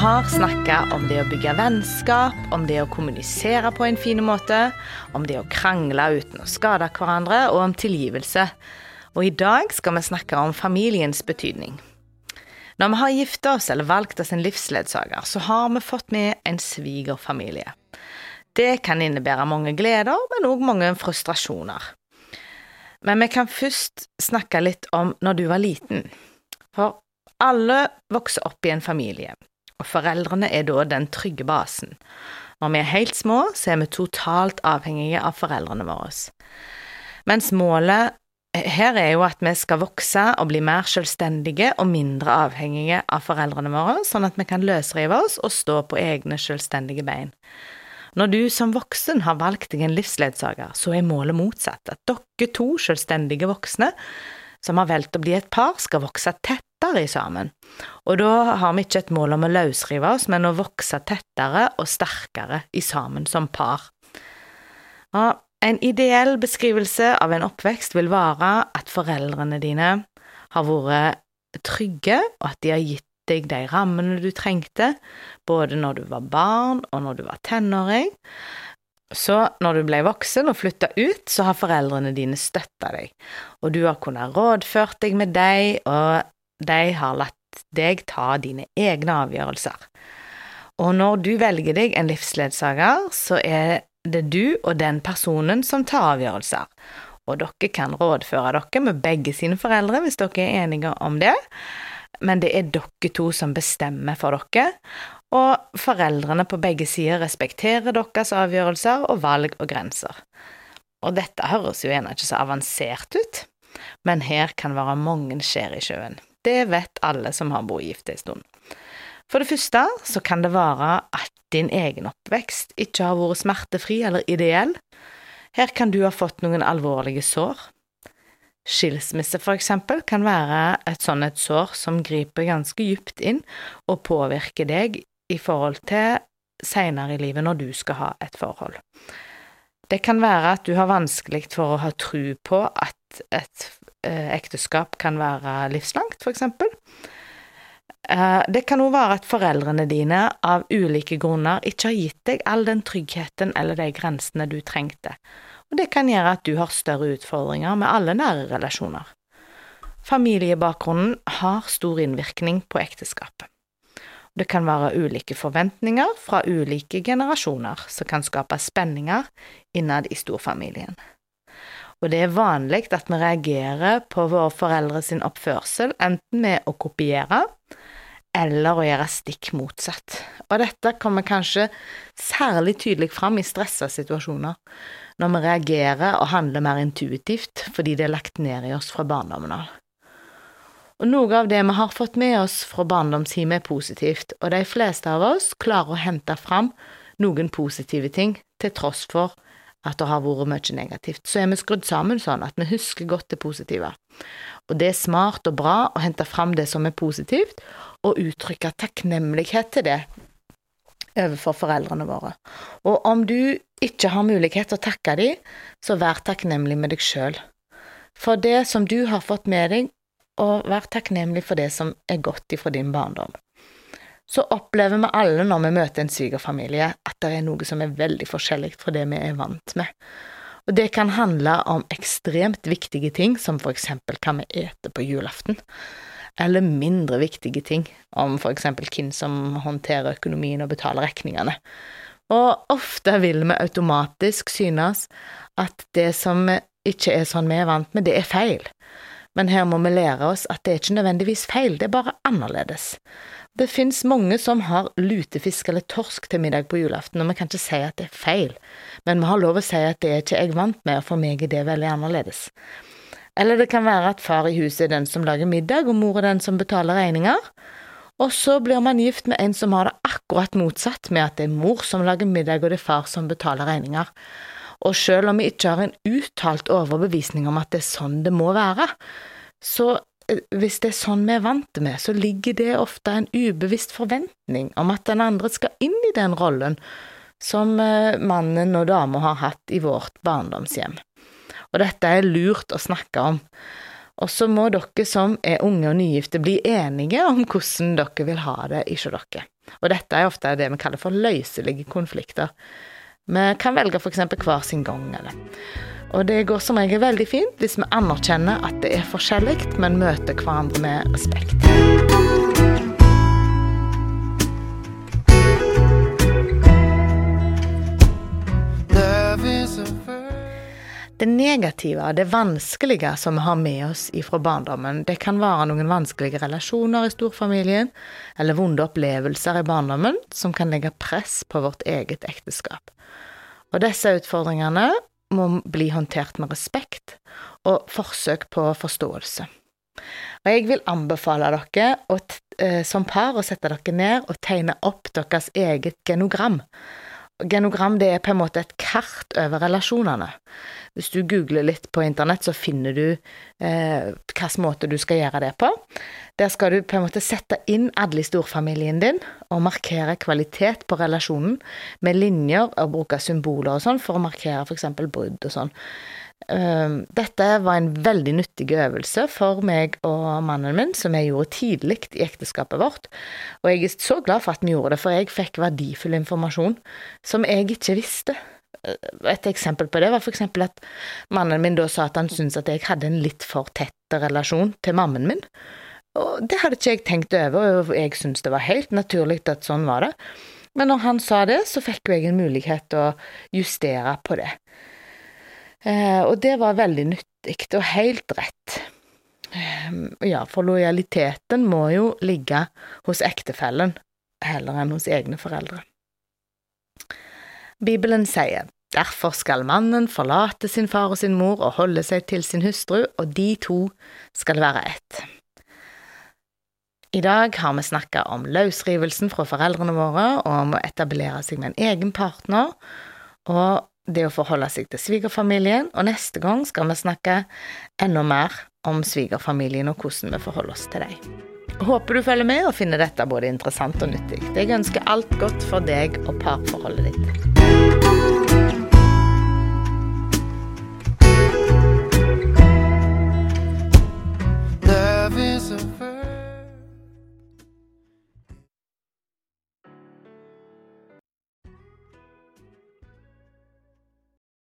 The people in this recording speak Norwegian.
har snakka om det å bygge vennskap, om det å kommunisere på en fin måte, om det å krangle uten å skade hverandre, og om tilgivelse. Og i dag skal vi snakke om familiens betydning. Når vi har gifta oss eller valgt oss en livsledsager, så har vi fått med en svigerfamilie. Det kan innebære mange gleder, men òg mange frustrasjoner. Men vi kan først snakke litt om når du var liten. For alle vokser opp i en familie, og foreldrene er da den trygge basen. Når vi er helt små, så er vi totalt avhengige av foreldrene våre. Mens målet her er jo at vi skal vokse og bli mer selvstendige og mindre avhengige av foreldrene våre, sånn at vi kan løsrive oss og stå på egne selvstendige bein. Når du som voksen har valgt deg en livsledsager, så er målet motsatt, at dere to selvstendige voksne som har valgt å bli et par, skal vokse tettere sammen. Og da har vi ikke et mål om å løsrive oss, men å vokse tettere og sterkere i sammen som par. Ja, en ideell beskrivelse av en oppvekst vil være at foreldrene dine har vært trygge, og at de har gitt deg de rammene du trengte, både når du var barn og når du var tenåring. Så når du ble voksen og flytta ut, så har foreldrene dine støtta deg, og du har kunnet rådført deg med dem, og de har latt deg ta dine egne avgjørelser. Og når du velger deg en livsledsager, så er det du og den personen som tar avgjørelser, og dere kan rådføre dere med begge sine foreldre hvis dere er enige om det, men det er dere to som bestemmer for dere, og foreldrene på begge sider respekterer deres avgjørelser og valg og grenser. Og dette høres jo gjerne ikke så avansert ut, men her kan være mange skjær i sjøen. Det vet alle som har bodd gift en stund. For det første så kan det være at din egen oppvekst ikke har vært smertefri eller ideell. Her kan du ha fått noen alvorlige sår, Skilsmisse, for eksempel, kan være et sånn et sår som griper ganske dypt inn og påvirker deg i forhold til seinere i livet når du skal ha et forhold. Det kan være at du har vanskelig for å ha tro på at et eh, ekteskap kan være livslangt, eksempel. Eh, det kan òg være at foreldrene dine av ulike grunner ikke har gitt deg all den tryggheten eller de grensene du trengte og det kan gjøre at du har større utfordringer med alle nære relasjoner. Familiebakgrunnen har stor innvirkning på ekteskapet. Det kan være ulike forventninger fra ulike generasjoner som kan skape spenninger innad i storfamilien. Og det er vanlig at vi reagerer på våre foreldre sin oppførsel enten med å kopiere eller å gjøre stikk motsatt. Og dette kommer kanskje særlig tydelig fram i stressa situasjoner, når vi reagerer og handler mer intuitivt fordi det er lagt ned i oss fra barndommen av. Og noe av det vi har fått med oss fra barndomshjemmet er positivt, og de fleste av oss klarer å hente fram noen positive ting, til tross for at det har vært mye negativt. Så er vi skrudd sammen sånn at vi husker godt det positive. Og det er smart og bra å hente fram det som er positivt, og uttrykke takknemlighet til det overfor foreldrene våre. Og om du ikke har mulighet til å takke dem, så vær takknemlig med deg sjøl. For det som du har fått med deg, og vær takknemlig for det som er godt ifra din barndom. Så opplever vi alle når vi møter en svigerfamilie, at det er noe som er veldig forskjellig fra det vi er vant med. Og det kan handle om ekstremt viktige ting, som for eksempel hva vi eter på julaften eller mindre viktige ting, om for eksempel hvem som håndterer økonomien og betaler regningene. Og ofte vil vi automatisk synes at det som ikke er sånn vi er vant med, det er feil. Men her må vi lære oss at det er ikke nødvendigvis feil, det er bare annerledes. Det fins mange som har lutefisk eller torsk til middag på julaften, og vi kan ikke si at det er feil, men vi har lov å si at det er ikke jeg vant med, og for meg er det veldig annerledes. Eller det kan være at far i huset er den som lager middag, og mor er den som betaler regninger. Og så blir man gift med en som har det akkurat motsatt, med at det er mor som lager middag, og det er far som betaler regninger. Og selv om vi ikke har en uttalt overbevisning om at det er sånn det må være, så hvis det er sånn vi er vant med, så ligger det ofte en ubevisst forventning om at den andre skal inn i den rollen som eh, mannen og dama har hatt i vårt barndomshjem og dette er lurt å snakke om. Og så må dere som er unge og nygifte bli enige om hvordan dere vil ha det hos dere. Og dette er ofte det vi kaller for løselige konflikter. Vi kan velge f.eks. hver sin gang, eller Og det går som regel veldig fint hvis vi anerkjenner at det er forskjellig, men møter hverandre med respekt. Det negative, det vanskelige som vi har med oss ifra barndommen, det kan være noen vanskelige relasjoner i storfamilien, eller vonde opplevelser i barndommen som kan legge press på vårt eget ekteskap. Og disse utfordringene må bli håndtert med respekt og forsøk på forståelse. Og jeg vil anbefale dere å, eh, som par å sette dere ned og tegne opp deres eget genogram. Genogram det er på en måte et kart over relasjonene. Hvis du googler litt på internett, så finner du eh, hvilken måte du skal gjøre det på. Der skal du på en måte sette inn alle i storfamilien din, og markere kvalitet på relasjonen med linjer og bruke symboler og sånn for å markere f.eks. brudd og sånn. Ehm, dette var en veldig nyttig øvelse for meg og mannen min, som jeg gjorde tidlig i ekteskapet vårt. Og jeg er så glad for at vi gjorde det, for jeg fikk verdifull informasjon som jeg ikke visste. Eh, et eksempel på det var eksempel at mannen min da sa at han syntes at jeg hadde en litt for tett relasjon til mammen min. Og det hadde ikke jeg tenkt over, og jeg syntes det var helt naturlig at sånn var det. Men når han sa det, så fikk jeg en mulighet til å justere på det. Eh, og det var veldig nyttig og helt rett. Ehm, ja, for lojaliteten må jo ligge hos ektefellen heller enn hos egne foreldre. Bibelen sier derfor skal mannen forlate sin far og sin mor og holde seg til sin hustru, og de to skal være ett. I dag har vi snakka om løsrivelsen fra foreldrene våre og om å etablere seg med en egen partner, og det å forholde seg til svigerfamilien, og neste gang skal vi snakke enda mer om svigerfamilien og hvordan vi forholder oss til dem. Håper du følger med og finner dette både interessant og nyttig. Jeg ønsker alt godt for deg og parforholdet ditt.